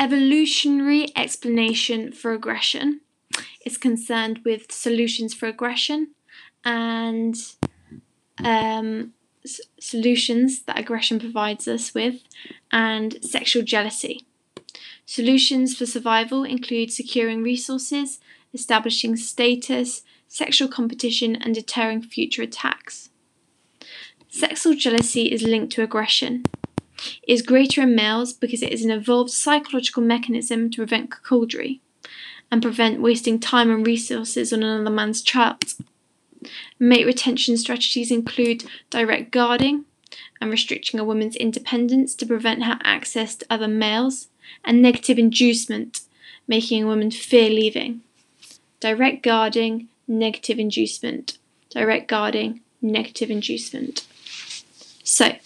evolutionary explanation for aggression is concerned with solutions for aggression and um, s- solutions that aggression provides us with, and sexual jealousy. Solutions for survival include securing resources, establishing status, sexual competition, and deterring future attacks. Sexual jealousy is linked to aggression. Is greater in males because it is an evolved psychological mechanism to prevent cuckoldry and prevent wasting time and resources on another man's child. Mate retention strategies include direct guarding and restricting a woman's independence to prevent her access to other males, and negative inducement, making a woman fear leaving. Direct guarding, negative inducement. Direct guarding, negative inducement. So,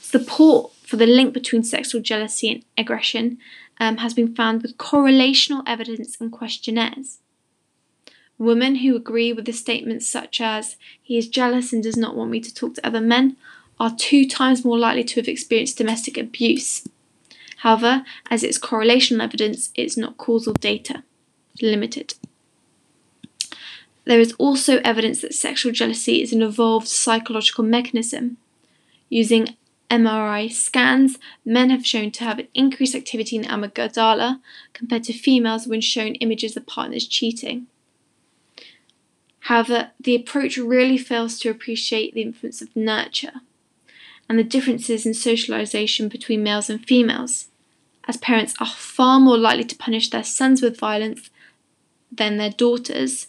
support for the link between sexual jealousy and aggression um, has been found with correlational evidence and questionnaires. Women who agree with the statements such as, he is jealous and does not want me to talk to other men, are two times more likely to have experienced domestic abuse. However, as it's correlational evidence, it's not causal data. Limited. There is also evidence that sexual jealousy is an evolved psychological mechanism. Using MRI scans, men have shown to have an increased activity in amygdala compared to females when shown images of partners cheating. However, the approach really fails to appreciate the influence of nurture and the differences in socialization between males and females, as parents are far more likely to punish their sons with violence than their daughters.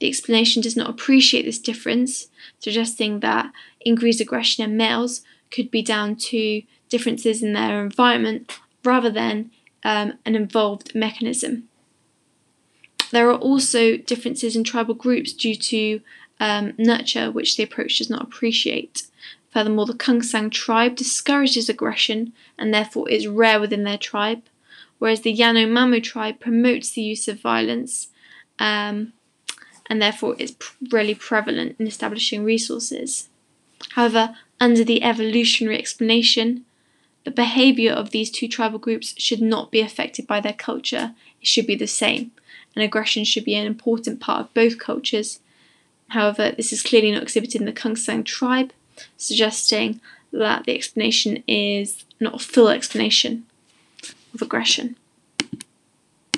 The explanation does not appreciate this difference, suggesting that increased aggression in males could be down to differences in their environment rather than um, an involved mechanism. There are also differences in tribal groups due to um, nurture, which the approach does not appreciate. Furthermore, the Kung San tribe discourages aggression and therefore is rare within their tribe, whereas the Yanomamo tribe promotes the use of violence um, and therefore is really prevalent in establishing resources. However, under the evolutionary explanation, the behaviour of these two tribal groups should not be affected by their culture, it should be the same, and aggression should be an important part of both cultures. However, this is clearly not exhibited in the Kung San tribe, suggesting that the explanation is not a full explanation of aggression.